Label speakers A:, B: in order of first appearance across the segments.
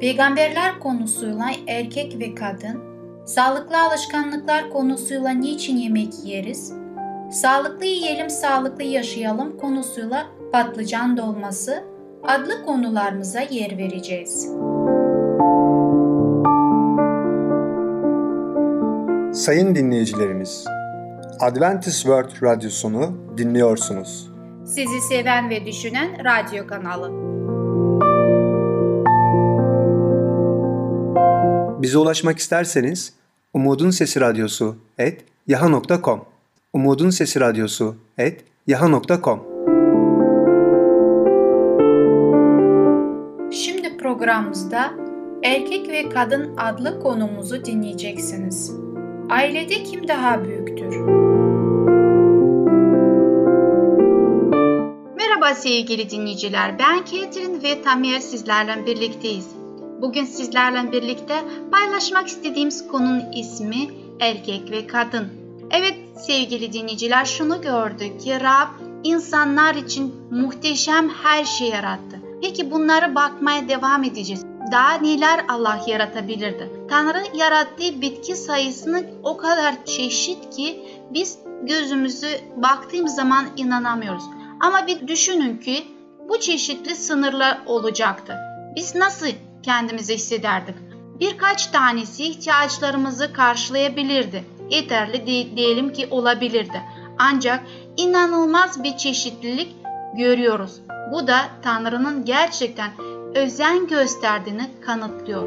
A: peygamberler konusuyla erkek ve kadın, sağlıklı alışkanlıklar konusuyla niçin yemek yeriz, sağlıklı yiyelim sağlıklı yaşayalım konusuyla patlıcan dolması adlı konularımıza yer vereceğiz.
B: Sayın dinleyicilerimiz, Adventist World Radyosunu dinliyorsunuz.
A: Sizi seven ve düşünen radyo kanalı.
B: Bize ulaşmak isterseniz Umutun Sesi Radyosu et yaha.com Umutun Sesi Radyosu et yaha.com
A: Şimdi programımızda Erkek ve Kadın adlı konumuzu dinleyeceksiniz. Ailede kim daha büyüktür? Merhaba sevgili dinleyiciler. Ben Ketrin ve Tamir sizlerle birlikteyiz. Bugün sizlerle birlikte paylaşmak istediğimiz konunun ismi erkek ve kadın. Evet sevgili dinleyiciler şunu gördük ki Rab insanlar için muhteşem her şey yarattı. Peki bunları bakmaya devam edeceğiz. Daha neler Allah yaratabilirdi? Tanrı yarattığı bitki sayısını o kadar çeşit ki biz gözümüzü baktığımız zaman inanamıyoruz. Ama bir düşünün ki bu çeşitli sınırlar olacaktı. Biz nasıl kendimizi hissederdik? Birkaç tanesi ihtiyaçlarımızı karşılayabilirdi. Yeterli de- diyelim ki olabilirdi. Ancak inanılmaz bir çeşitlilik görüyoruz. Bu da Tanrı'nın gerçekten özen gösterdiğini kanıtlıyor.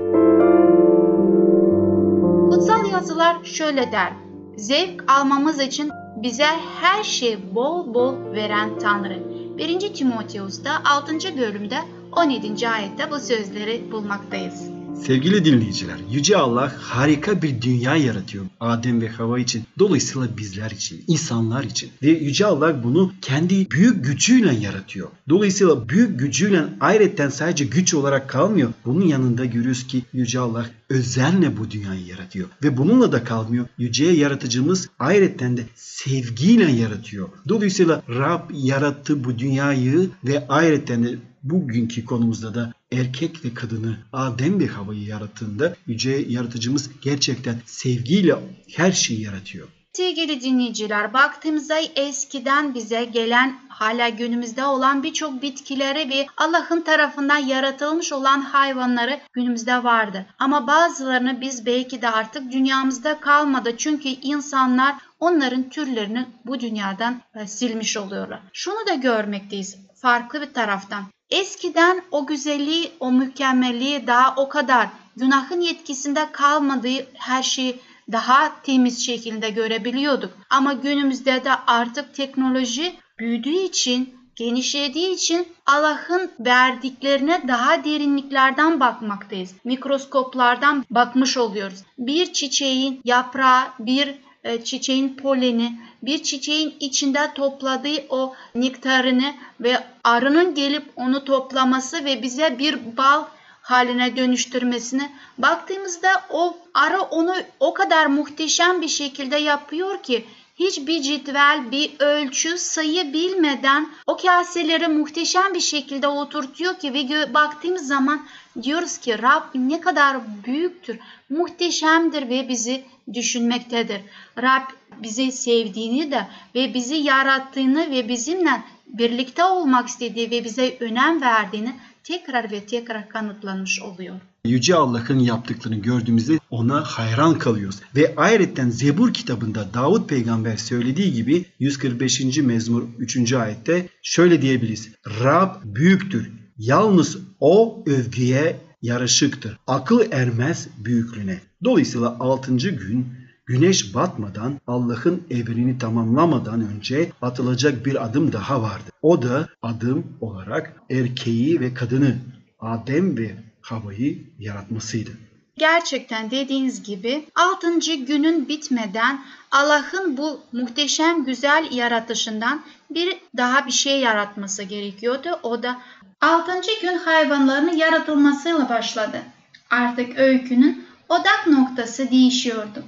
A: Kutsal yazılar şöyle der. Zevk almamız için bize her şey bol bol veren Tanrı. 1. Timoteus'ta 6. bölümde 17. ayette bu sözleri bulmaktayız.
C: Sevgili dinleyiciler, Yüce Allah harika bir dünya yaratıyor Adem ve Hava için. Dolayısıyla bizler için, insanlar için. Ve Yüce Allah bunu kendi büyük gücüyle yaratıyor. Dolayısıyla büyük gücüyle ayrıca sadece güç olarak kalmıyor. Bunun yanında görüyoruz ki Yüce Allah özenle bu dünyayı yaratıyor. Ve bununla da kalmıyor. Yüce yaratıcımız ayrıca de sevgiyle yaratıyor. Dolayısıyla Rab yarattı bu dünyayı ve ayrıca de bugünkü konumuzda da erkek ve kadını Adem ve Hava'yı yarattığında yüce yaratıcımız gerçekten sevgiyle her şeyi yaratıyor.
A: Sevgili dinleyiciler, baktığımızda eskiden bize gelen hala günümüzde olan birçok bitkileri ve Allah'ın tarafından yaratılmış olan hayvanları günümüzde vardı. Ama bazılarını biz belki de artık dünyamızda kalmadı. Çünkü insanlar onların türlerini bu dünyadan e, silmiş oluyorlar. Şunu da görmekteyiz farklı bir taraftan. Eskiden o güzelliği, o mükemmelliği daha o kadar günahın yetkisinde kalmadığı her şeyi daha temiz şekilde görebiliyorduk. Ama günümüzde de artık teknoloji büyüdüğü için, genişlediği için Allah'ın verdiklerine daha derinliklerden bakmaktayız. Mikroskoplardan bakmış oluyoruz. Bir çiçeğin yaprağı, bir e, çiçeğin poleni, bir çiçeğin içinde topladığı o nektarını ve arının gelip onu toplaması ve bize bir bal haline dönüştürmesine baktığımızda o arı onu o kadar muhteşem bir şekilde yapıyor ki hiçbir cetvel, bir ölçü, sayı bilmeden o kaseleri muhteşem bir şekilde oturtuyor ki ve baktığımız zaman diyoruz ki Rab ne kadar büyüktür, muhteşemdir ve bizi düşünmektedir. Rab bizi sevdiğini de ve bizi yarattığını ve bizimle birlikte olmak istediği ve bize önem verdiğini tekrar ve tekrar kanıtlanmış oluyor.
C: Yüce Allah'ın yaptıklarını gördüğümüzde ona hayran kalıyoruz. Ve ayrıca Zebur kitabında Davut peygamber söylediği gibi 145. mezmur 3. ayette şöyle diyebiliriz. Rab büyüktür. Yalnız o övgüye yarışıktır. Akıl ermez büyüklüğüne. Dolayısıyla 6. gün güneş batmadan Allah'ın evrenini tamamlamadan önce atılacak bir adım daha vardı. O da adım olarak erkeği ve kadını Adem ve Hava'yı yaratmasıydı.
A: Gerçekten dediğiniz gibi 6. günün bitmeden Allah'ın bu muhteşem güzel yaratışından bir daha bir şey yaratması gerekiyordu. O da 6. gün hayvanların yaratılmasıyla başladı. Artık öykünün odak noktası değişiyordu.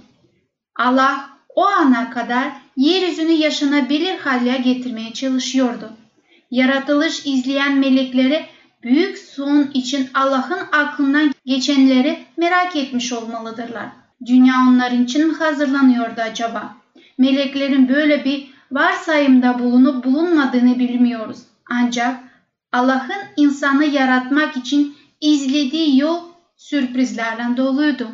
A: Allah o ana kadar yeryüzünü yaşanabilir hale getirmeye çalışıyordu. Yaratılış izleyen melekleri büyük son için Allah'ın aklından geçenleri merak etmiş olmalıdırlar. Dünya onlar için mi hazırlanıyordu acaba? Meleklerin böyle bir varsayımda bulunup bulunmadığını bilmiyoruz. Ancak Allah'ın insanı yaratmak için izlediği yol sürprizlerle doluydu.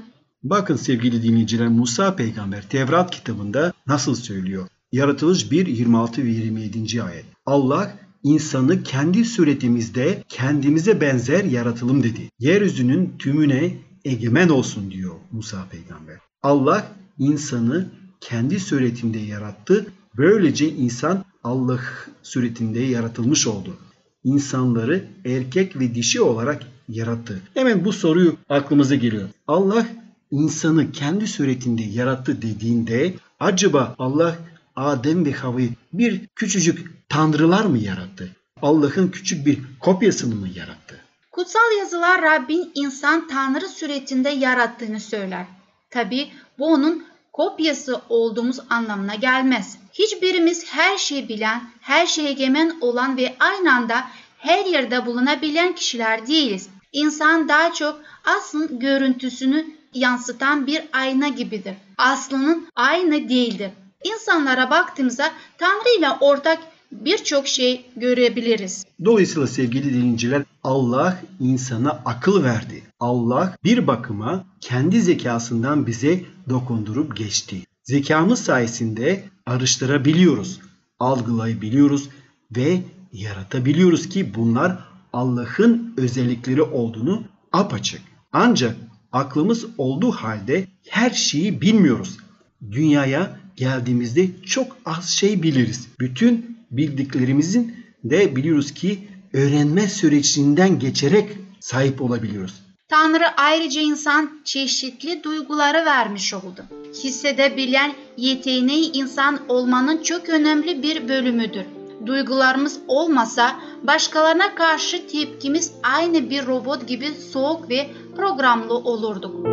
C: Bakın sevgili dinleyiciler Musa peygamber Tevrat kitabında nasıl söylüyor? Yaratılış 1, 26 ve 27. ayet. Allah insanı kendi suretimizde kendimize benzer yaratılım dedi. Yeryüzünün tümüne egemen olsun diyor Musa peygamber. Allah insanı kendi suretinde yarattı. Böylece insan Allah suretinde yaratılmış oldu. İnsanları erkek ve dişi olarak yarattı. Hemen bu soruyu aklımıza geliyor. Allah insanı kendi suretinde yarattı dediğinde acaba Allah Adem ve Havva'yı bir küçücük tanrılar mı yarattı? Allah'ın küçük bir kopyasını mı yarattı?
A: Kutsal yazılar Rabbin insan tanrı suretinde yarattığını söyler. Tabi bu onun kopyası olduğumuz anlamına gelmez. Hiçbirimiz her şeyi bilen, her şeye egemen olan ve aynı anda her yerde bulunabilen kişiler değiliz. İnsan daha çok aslın görüntüsünü yansıtan bir ayna gibidir. Aslının aynı değildir. İnsanlara baktığımızda Tanrı ile ortak birçok şey görebiliriz.
C: Dolayısıyla sevgili dinleyiciler Allah insana akıl verdi. Allah bir bakıma kendi zekasından bize dokundurup geçti. Zekamız sayesinde araştırabiliyoruz, algılayabiliyoruz ve yaratabiliyoruz ki bunlar Allah'ın özellikleri olduğunu apaçık. Ancak aklımız olduğu halde her şeyi bilmiyoruz. Dünyaya geldiğimizde çok az şey biliriz. Bütün bildiklerimizin de biliyoruz ki öğrenme sürecinden geçerek sahip olabiliyoruz.
A: Tanrı ayrıca insan çeşitli duyguları vermiş oldu. Hissedebilen yeteneği insan olmanın çok önemli bir bölümüdür. Duygularımız olmasa başkalarına karşı tepkimiz aynı bir robot gibi soğuk ve programlı olurduk.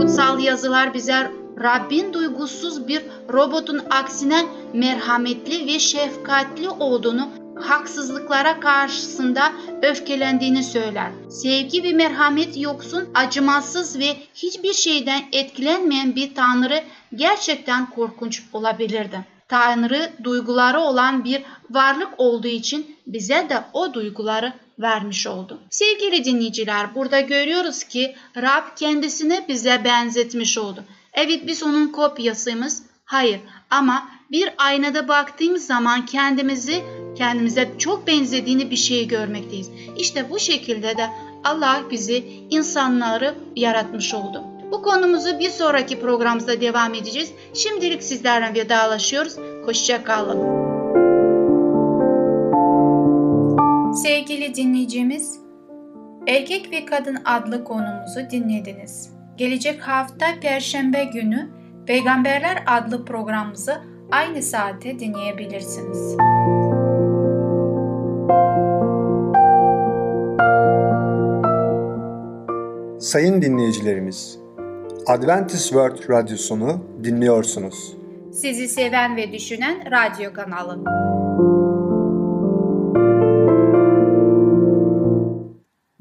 A: Kutsal yazılar bize Rabbin duygusuz bir robotun aksine merhametli ve şefkatli olduğunu, haksızlıklara karşısında öfkelendiğini söyler. Sevgi ve merhamet yoksun, acımasız ve hiçbir şeyden etkilenmeyen bir tanrı gerçekten korkunç olabilirdi. Tanrı duyguları olan bir varlık olduğu için bize de o duyguları vermiş oldu. Sevgili dinleyiciler burada görüyoruz ki Rab kendisini bize benzetmiş oldu. Evet biz onun kopyasıyız. Hayır ama bir aynada baktığımız zaman kendimizi kendimize çok benzediğini bir şey görmekteyiz. İşte bu şekilde de Allah bizi insanları yaratmış oldu. Bu konumuzu bir sonraki programımızda devam edeceğiz. Şimdilik sizlerle vedalaşıyoruz. Hoşça kalın. Sevgili dinleyicimiz, Erkek ve Kadın adlı konumuzu dinlediniz. Gelecek hafta Perşembe günü Peygamberler adlı programımızı aynı saate dinleyebilirsiniz.
B: Sayın dinleyicilerimiz, Adventist World Radyosunu dinliyorsunuz.
A: Sizi seven ve düşünen radyo kanalı.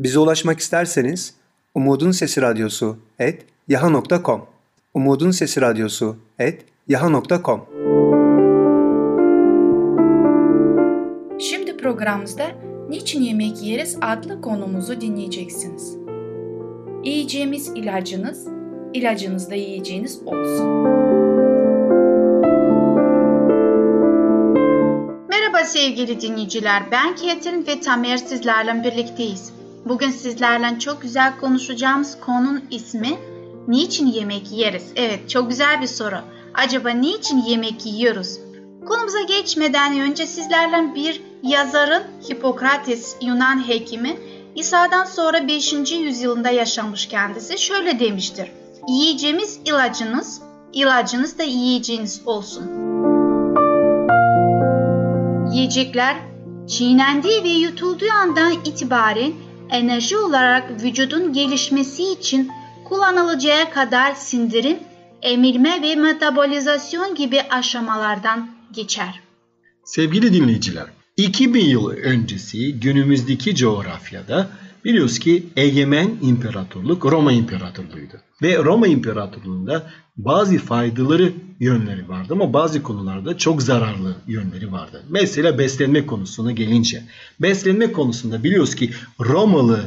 B: Bize ulaşmak isterseniz Umutun Sesi Radyosu et yaha.com Umutun Sesi Radyosu et yaha.com
A: Şimdi programımızda Niçin Yemek Yeriz adlı konumuzu dinleyeceksiniz. Yiyeceğimiz ilacınız, ilacınız da yiyeceğiniz olsun. Merhaba sevgili dinleyiciler, ben Ketrin ve Tamer sizlerle birlikteyiz. Bugün sizlerle çok güzel konuşacağımız konunun ismi Niçin yemek yeriz? Evet, çok güzel bir soru. Acaba niçin yemek yiyoruz? Konumuza geçmeden önce sizlerle bir yazarın Hipokrates Yunan hekimi İsa'dan sonra 5. yüzyılında yaşamış kendisi şöyle demiştir. Yiyeceğimiz ilacınız, ilacınız da yiyeceğiniz olsun. Yiyecekler çiğnendiği ve yutulduğu andan itibaren enerji olarak vücudun gelişmesi için kullanılacağı kadar sindirim, emilme ve metabolizasyon gibi aşamalardan geçer.
C: Sevgili dinleyiciler, 2000 yıl öncesi günümüzdeki coğrafyada biliyoruz ki egemen imparatorluk Roma İmparatorluğu'ydu. Ve Roma İmparatorluğu'nda bazı faydaları yönleri vardı ama bazı konularda çok zararlı yönleri vardı. Mesela beslenme konusuna gelince. Beslenme konusunda biliyoruz ki Romalı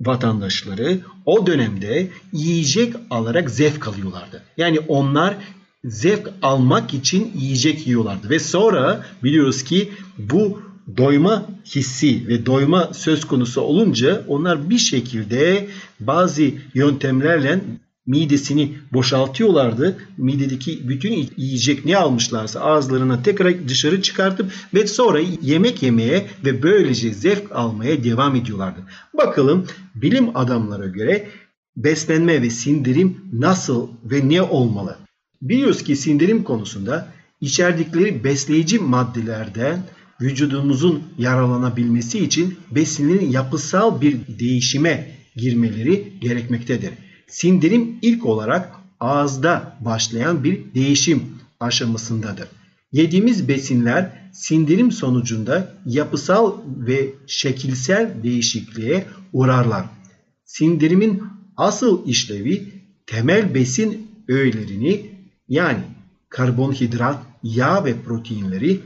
C: vatandaşları o dönemde yiyecek alarak zevk alıyorlardı. Yani onlar zevk almak için yiyecek yiyorlardı. Ve sonra biliyoruz ki bu doyma hissi ve doyma söz konusu olunca onlar bir şekilde bazı yöntemlerle midesini boşaltıyorlardı. Midedeki bütün yiyecek ne almışlarsa ağızlarına tekrar dışarı çıkartıp ve sonra yemek yemeye ve böylece zevk almaya devam ediyorlardı. Bakalım bilim adamlara göre beslenme ve sindirim nasıl ve ne olmalı? Biliyoruz ki sindirim konusunda içerdikleri besleyici maddelerden vücudumuzun yaralanabilmesi için besinlerin yapısal bir değişime girmeleri gerekmektedir. Sindirim ilk olarak ağızda başlayan bir değişim aşamasındadır. Yediğimiz besinler sindirim sonucunda yapısal ve şekilsel değişikliğe uğrarlar. Sindirimin asıl işlevi temel besin öğelerini yani karbonhidrat, yağ ve proteinleri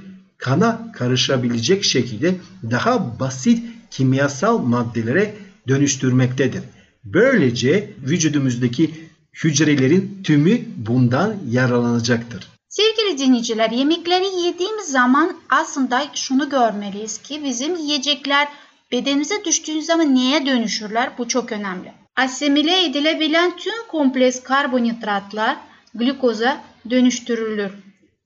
C: kana karışabilecek şekilde daha basit kimyasal maddelere dönüştürmektedir. Böylece vücudumuzdaki hücrelerin tümü bundan yararlanacaktır.
A: Sevgili dinleyiciler, yemekleri yediğimiz zaman aslında şunu görmeliyiz ki bizim yiyecekler bedenimize düştüğü zaman neye dönüşürler? Bu çok önemli. Asimile edilebilen tüm kompleks karbonhidratlar glukoza dönüştürülür.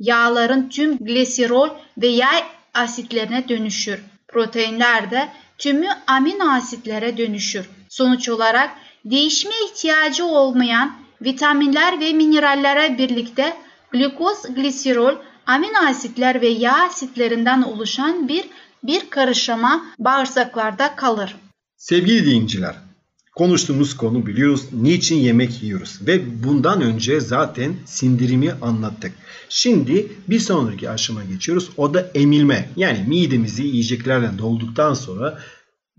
A: Yağların tüm glisirol ve yağ asitlerine dönüşür. Proteinler de tümü amino asitlere dönüşür. Sonuç olarak değişme ihtiyacı olmayan vitaminler ve minerallere birlikte glukoz, glisirol, amino asitler ve yağ asitlerinden oluşan bir bir karışıma bağırsaklarda kalır.
C: Sevgili dinleyiciler, konuştuğumuz konu biliyoruz niçin yemek yiyoruz ve bundan önce zaten sindirimi anlattık. Şimdi bir sonraki aşama geçiyoruz. O da emilme. Yani midemizi yiyeceklerle dolduktan sonra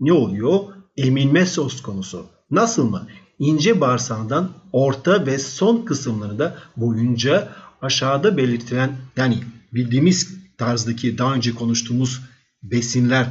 C: ne oluyor? Emilme söz konusu. Nasıl mı? İnce bağırsağından orta ve son kısımlarında boyunca aşağıda belirtilen yani bildiğimiz tarzdaki daha önce konuştuğumuz besinler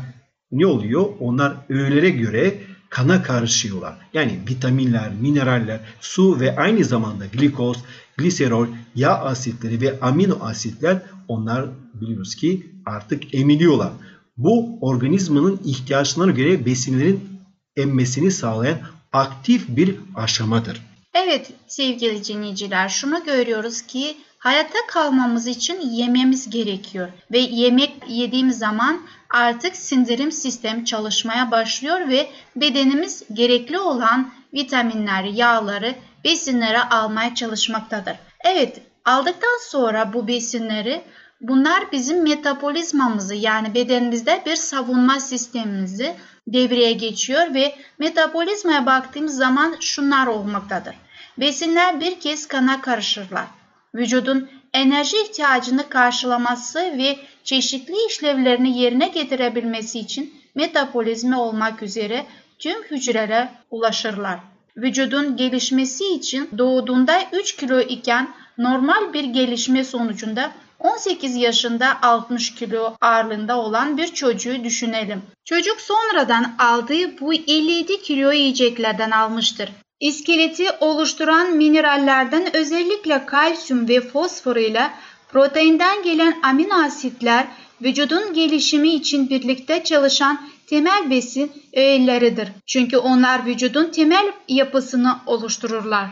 C: ne oluyor? Onlar öğelere göre kana karışıyorlar. Yani vitaminler, mineraller, su ve aynı zamanda glikoz, gliserol, yağ asitleri ve amino asitler onlar biliyoruz ki artık emiliyorlar. Bu organizmanın ihtiyaçlarına göre besinlerin emmesini sağlayan aktif bir aşamadır.
A: Evet sevgili dinleyiciler şunu görüyoruz ki hayatta kalmamız için yememiz gerekiyor ve yemek yediğim zaman artık sindirim sistemi çalışmaya başlıyor ve bedenimiz gerekli olan vitaminleri, yağları, besinleri almaya çalışmaktadır. Evet, aldıktan sonra bu besinleri bunlar bizim metabolizmamızı yani bedenimizde bir savunma sistemimizi devreye geçiyor ve metabolizmaya baktığımız zaman şunlar olmaktadır. Besinler bir kez kana karışırlar. Vücudun enerji ihtiyacını karşılaması ve çeşitli işlevlerini yerine getirebilmesi için metabolizma olmak üzere tüm hücrelere ulaşırlar. Vücudun gelişmesi için doğduğunda 3 kilo iken normal bir gelişme sonucunda 18 yaşında 60 kilo ağırlığında olan bir çocuğu düşünelim. Çocuk sonradan aldığı bu 57 kilo yiyeceklerden almıştır. İskeleti oluşturan minerallerden özellikle kalsiyum ve fosfor ile proteinden gelen amino asitler vücudun gelişimi için birlikte çalışan temel besin öğeleridir. Çünkü onlar vücudun temel yapısını oluştururlar.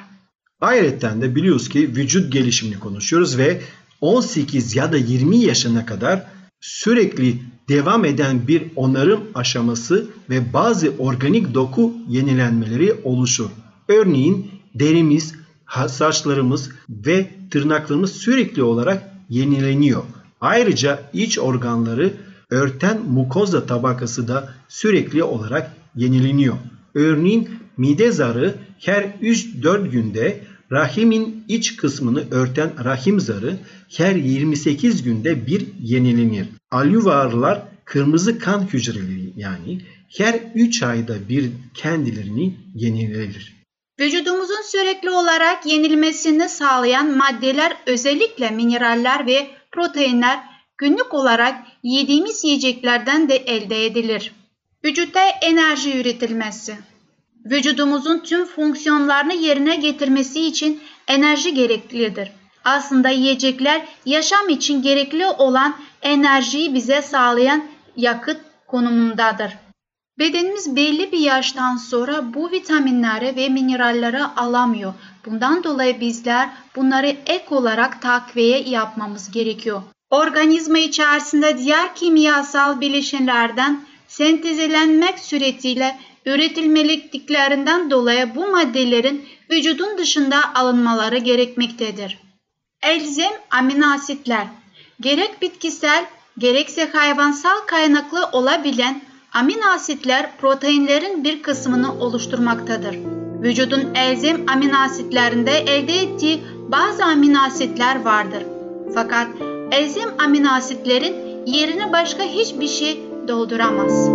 C: Ayrıca de biliyoruz ki vücut gelişimini konuşuyoruz ve 18 ya da 20 yaşına kadar sürekli devam eden bir onarım aşaması ve bazı organik doku yenilenmeleri oluşur. Örneğin derimiz, saçlarımız ve tırnaklarımız sürekli olarak yenileniyor. Ayrıca iç organları örten mukoza tabakası da sürekli olarak yenileniyor. Örneğin mide zarı her 3-4 günde rahimin iç kısmını örten rahim zarı her 28 günde bir yenilenir. Alüvarlar kırmızı kan hücreleri yani her 3 ayda bir kendilerini yenilenir.
A: Vücudumuzun sürekli olarak yenilmesini sağlayan maddeler özellikle mineraller ve proteinler günlük olarak yediğimiz yiyeceklerden de elde edilir. Vücutta enerji üretilmesi. Vücudumuzun tüm fonksiyonlarını yerine getirmesi için enerji gereklidir. Aslında yiyecekler yaşam için gerekli olan enerjiyi bize sağlayan yakıt konumundadır. Bedenimiz belli bir yaştan sonra bu vitaminleri ve mineralleri alamıyor. Bundan dolayı bizler bunları ek olarak takviye yapmamız gerekiyor. Organizma içerisinde diğer kimyasal bileşenlerden sentezlenmek suretiyle üretilmeliklerinden dolayı bu maddelerin vücudun dışında alınmaları gerekmektedir. Elzem amino asitler gerek bitkisel gerekse hayvansal kaynaklı olabilen amino asitler proteinlerin bir kısmını oluşturmaktadır. Vücudun elzem amino asitlerinde elde ettiği bazı amino asitler vardır. Fakat elzem amino asitlerin yerini başka hiçbir şey dolduramaz.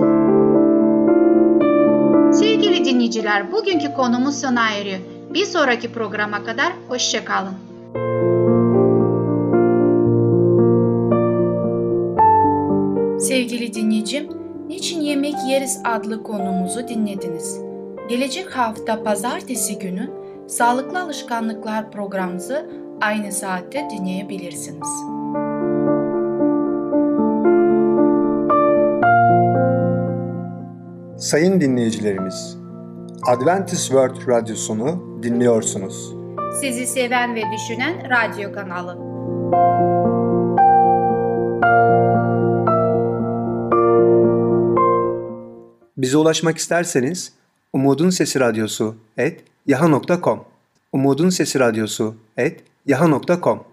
A: Sevgili dinleyiciler, bugünkü konumuz sona eriyor. Bir sonraki programa kadar hoşçakalın.
D: Sevgili dinleyicim, Niçin Yemek Yeriz adlı konumuzu dinlediniz. Gelecek hafta pazartesi günü Sağlıklı Alışkanlıklar programımızı aynı saatte dinleyebilirsiniz.
B: Sayın dinleyicilerimiz, Adventist World Radyosunu dinliyorsunuz.
A: Sizi seven ve düşünen radyo kanalı.
B: Bize ulaşmak isterseniz Umutun Sesi Radyosu et yaha.com Umutun Sesi Radyosu et yaha.com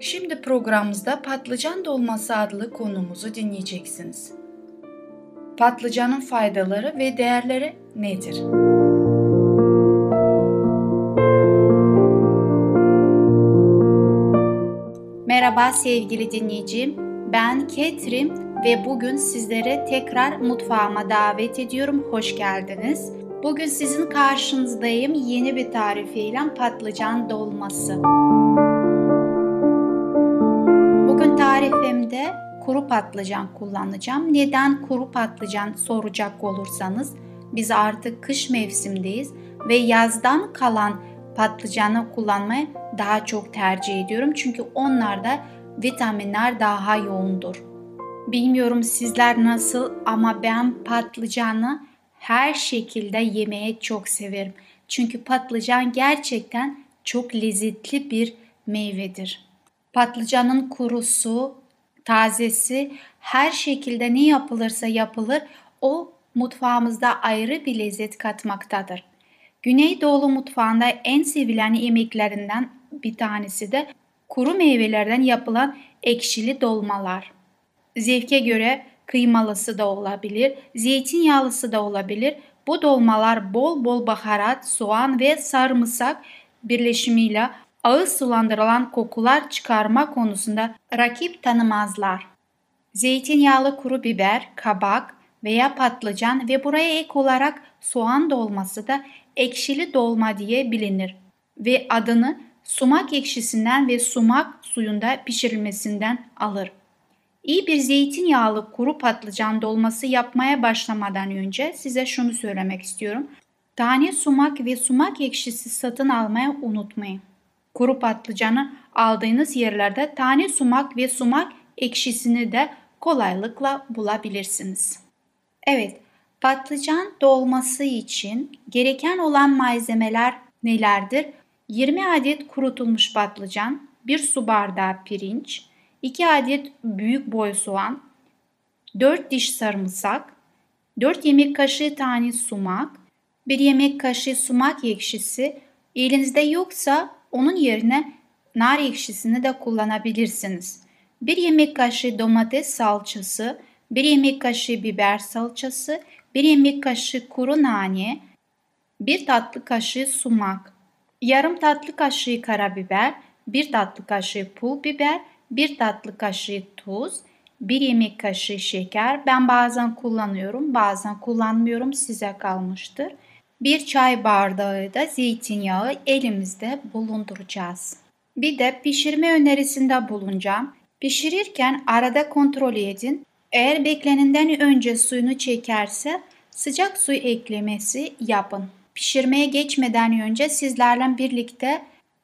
D: Şimdi programımızda patlıcan dolması adlı konumuzu dinleyeceksiniz. Patlıcanın faydaları ve değerleri nedir?
A: Merhaba sevgili dinleyicim. Ben Ketrim ve bugün sizlere tekrar mutfağıma davet ediyorum. Hoş geldiniz. Bugün sizin karşınızdayım yeni bir tarifiyle patlıcan dolması. Bugün tarifimde kuru patlıcan kullanacağım. Neden kuru patlıcan soracak olursanız biz artık kış mevsimdeyiz ve yazdan kalan patlıcanı kullanmayı daha çok tercih ediyorum. Çünkü onlarda vitaminler daha yoğundur. Bilmiyorum sizler nasıl ama ben patlıcanı her şekilde yemeye çok severim. Çünkü patlıcan gerçekten çok lezzetli bir meyvedir. Patlıcanın kurusu, tazesi her şekilde ne yapılırsa yapılır o mutfağımızda ayrı bir lezzet katmaktadır. Güneydoğu mutfağında en sevilen yemeklerinden bir tanesi de kuru meyvelerden yapılan ekşili dolmalar. Zevke göre kıymalısı da olabilir, zeytinyağlısı da olabilir. Bu dolmalar bol bol baharat, soğan ve sarımsak birleşimiyle ağız sulandırılan kokular çıkarma konusunda rakip tanımazlar. Zeytinyağlı kuru biber, kabak veya patlıcan ve buraya ek olarak soğan dolması da ekşili dolma diye bilinir ve adını sumak ekşisinden ve sumak suyunda pişirilmesinden alır. İyi bir zeytinyağlı kuru patlıcan dolması yapmaya başlamadan önce size şunu söylemek istiyorum. Tane sumak ve sumak ekşisi satın almaya unutmayın. Kuru patlıcanı aldığınız yerlerde tane sumak ve sumak ekşisini de kolaylıkla bulabilirsiniz. Evet, patlıcan dolması için gereken olan malzemeler nelerdir? 20 adet kurutulmuş patlıcan, 1 su bardağı pirinç, 2 adet büyük boy soğan, 4 diş sarımsak, 4 yemek kaşığı tane sumak, 1 yemek kaşığı sumak ekşisi, elinizde yoksa onun yerine nar ekşisini de kullanabilirsiniz. 1 yemek kaşığı domates salçası, 1 yemek kaşığı biber salçası, 1 yemek kaşığı kuru nane, 1 tatlı kaşığı sumak, yarım tatlı kaşığı karabiber, 1 tatlı kaşığı pul biber, 1 tatlı kaşığı tuz, 1 yemek kaşığı şeker. Ben bazen kullanıyorum, bazen kullanmıyorum. Size kalmıştır. 1 çay bardağı da zeytinyağı elimizde bulunduracağız. Bir de pişirme önerisinde bulunacağım. Pişirirken arada kontrol edin. Eğer beklenenden önce suyunu çekerse sıcak su eklemesi yapın. Pişirmeye geçmeden önce sizlerle birlikte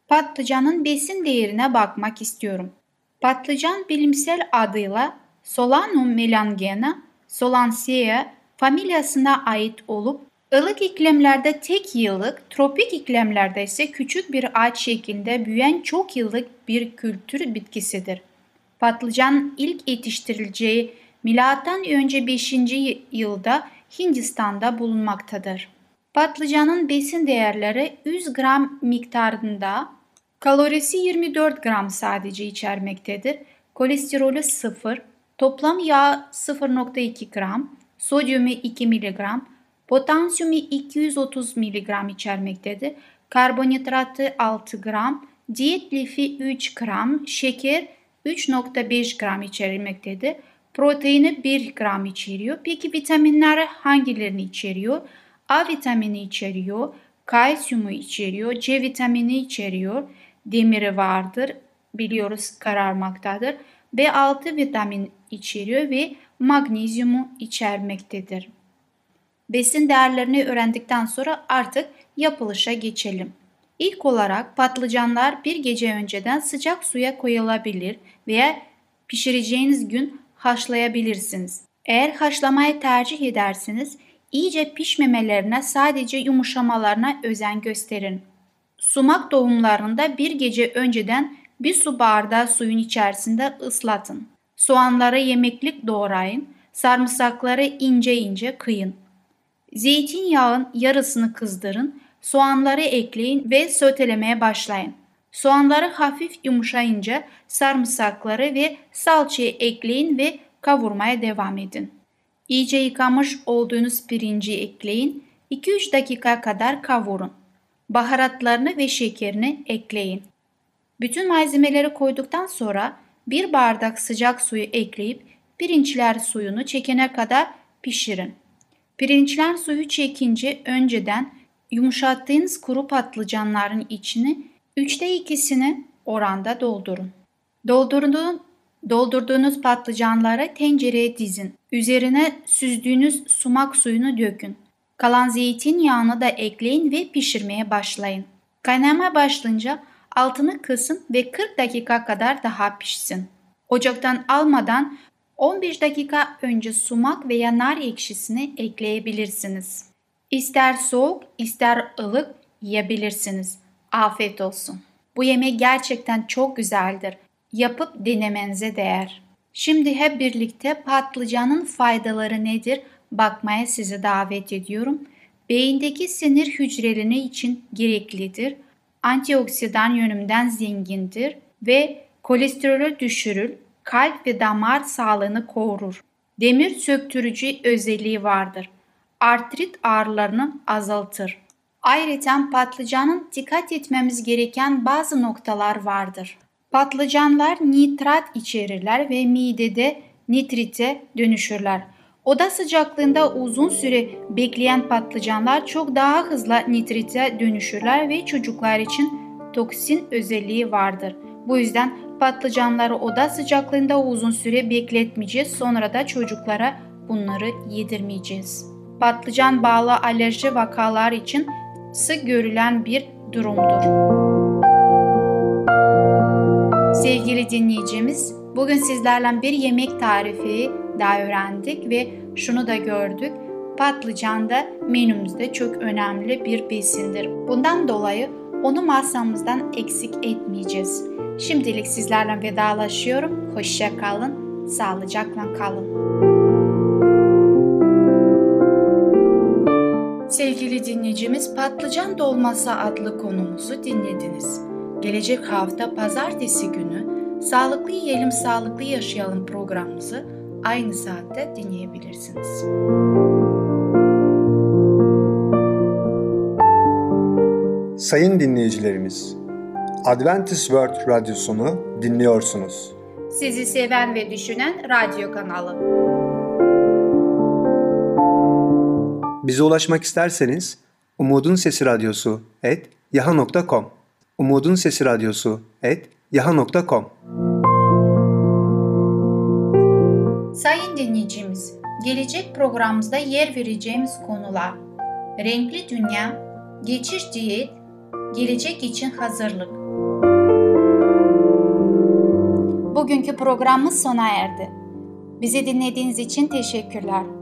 A: patlıcanın besin değerine bakmak istiyorum. Patlıcan bilimsel adıyla Solanum melangena Solanaceae familyasına ait olup ılık iklimlerde tek yıllık, tropik iklimlerde ise küçük bir ağaç şeklinde büyüyen çok yıllık bir kültür bitkisidir. Patlıcan ilk yetiştirileceği milattan önce 5. yılda Hindistan'da bulunmaktadır. Patlıcanın besin değerleri 100 gram miktarında, kalorisi 24 gram sadece içermektedir. Kolesterolü 0, toplam yağ 0.2 gram, sodyumu 2 mg, potasyumu 230 mg içermektedir. Karbonhidratı 6 gram, diyet lifi 3 gram, şeker 3.5 gram içermektedir. Proteini 1 gram içeriyor. Peki vitaminler hangilerini içeriyor? A vitamini içeriyor, kalsiyumu içeriyor, C vitamini içeriyor, demiri vardır, biliyoruz kararmaktadır. B6 vitamin içeriyor ve magnezyumu içermektedir. Besin değerlerini öğrendikten sonra artık yapılışa geçelim. İlk olarak patlıcanlar bir gece önceden sıcak suya koyulabilir veya pişireceğiniz gün haşlayabilirsiniz. Eğer haşlamayı tercih ederseniz iyice pişmemelerine sadece yumuşamalarına özen gösterin. Sumak doğumlarında bir gece önceden bir su bardağı suyun içerisinde ıslatın. Soğanları yemeklik doğrayın, sarımsakları ince ince kıyın. Zeytinyağın yarısını kızdırın, soğanları ekleyin ve sotelemeye başlayın. Soğanları hafif yumuşayınca sarımsakları ve salçayı ekleyin ve kavurmaya devam edin. İyice yıkamış olduğunuz pirinci ekleyin. 2-3 dakika kadar kavurun. Baharatlarını ve şekerini ekleyin. Bütün malzemeleri koyduktan sonra bir bardak sıcak suyu ekleyip pirinçler suyunu çekene kadar pişirin. Pirinçler suyu çekince önceden yumuşattığınız kuru patlıcanların içini 3'te 2'sini oranda doldurun. Doldurduğunuz, doldurduğunuz patlıcanları tencereye dizin. Üzerine süzdüğünüz sumak suyunu dökün. Kalan zeytinyağını da ekleyin ve pişirmeye başlayın. Kaynama başlayınca altını kısın ve 40 dakika kadar daha pişsin. Ocaktan almadan 15 dakika önce sumak veya nar ekşisini ekleyebilirsiniz. İster soğuk ister ılık yiyebilirsiniz. Afiyet olsun. Bu yemek gerçekten çok güzeldir. Yapıp denemenize değer. Şimdi hep birlikte patlıcanın faydaları nedir bakmaya sizi davet ediyorum. Beyindeki sinir hücreleri için gereklidir. Antioksidan yönünden zengindir ve kolesterolü düşürür, kalp ve damar sağlığını korur. Demir söktürücü özelliği vardır. Artrit ağrılarını azaltır. Ayrıca patlıcanın dikkat etmemiz gereken bazı noktalar vardır. Patlıcanlar nitrat içerirler ve midede nitrite dönüşürler. Oda sıcaklığında uzun süre bekleyen patlıcanlar çok daha hızlı nitrite dönüşürler ve çocuklar için toksin özelliği vardır. Bu yüzden patlıcanları oda sıcaklığında uzun süre bekletmeyeceğiz. Sonra da çocuklara bunları yedirmeyeceğiz. Patlıcan bağlı alerji vakalar için sık görülen bir durumdur. Sevgili dinleyicimiz, bugün sizlerle bir yemek tarifi daha öğrendik ve şunu da gördük. Patlıcan da menümüzde çok önemli bir besindir. Bundan dolayı Onu masamızdan eksik etmeyeceğiz. Şimdilik sizlerle vedalaşıyorum. Hoşça kalın, sağlıcakla kalın. Sevgili dinleyicimiz Patlıcan Dolması adlı konumuzu dinlediniz. Gelecek hafta pazartesi günü Sağlıklı Yiyelim Sağlıklı Yaşayalım programımızı aynı saatte dinleyebilirsiniz.
B: Sayın dinleyicilerimiz, Adventist World Radyosunu dinliyorsunuz.
A: Sizi seven ve düşünen radyo kanalı.
B: Bize ulaşmak isterseniz Umutun Sesi Radyosu et yaha.com Umutun Sesi Radyosu et yaha.com
A: Sayın dinleyicimiz, gelecek programımızda yer vereceğimiz konular Renkli Dünya, Geçiş Diyet, Gelecek için Hazırlık. Bugünkü programımız sona erdi. Bizi dinlediğiniz için teşekkürler.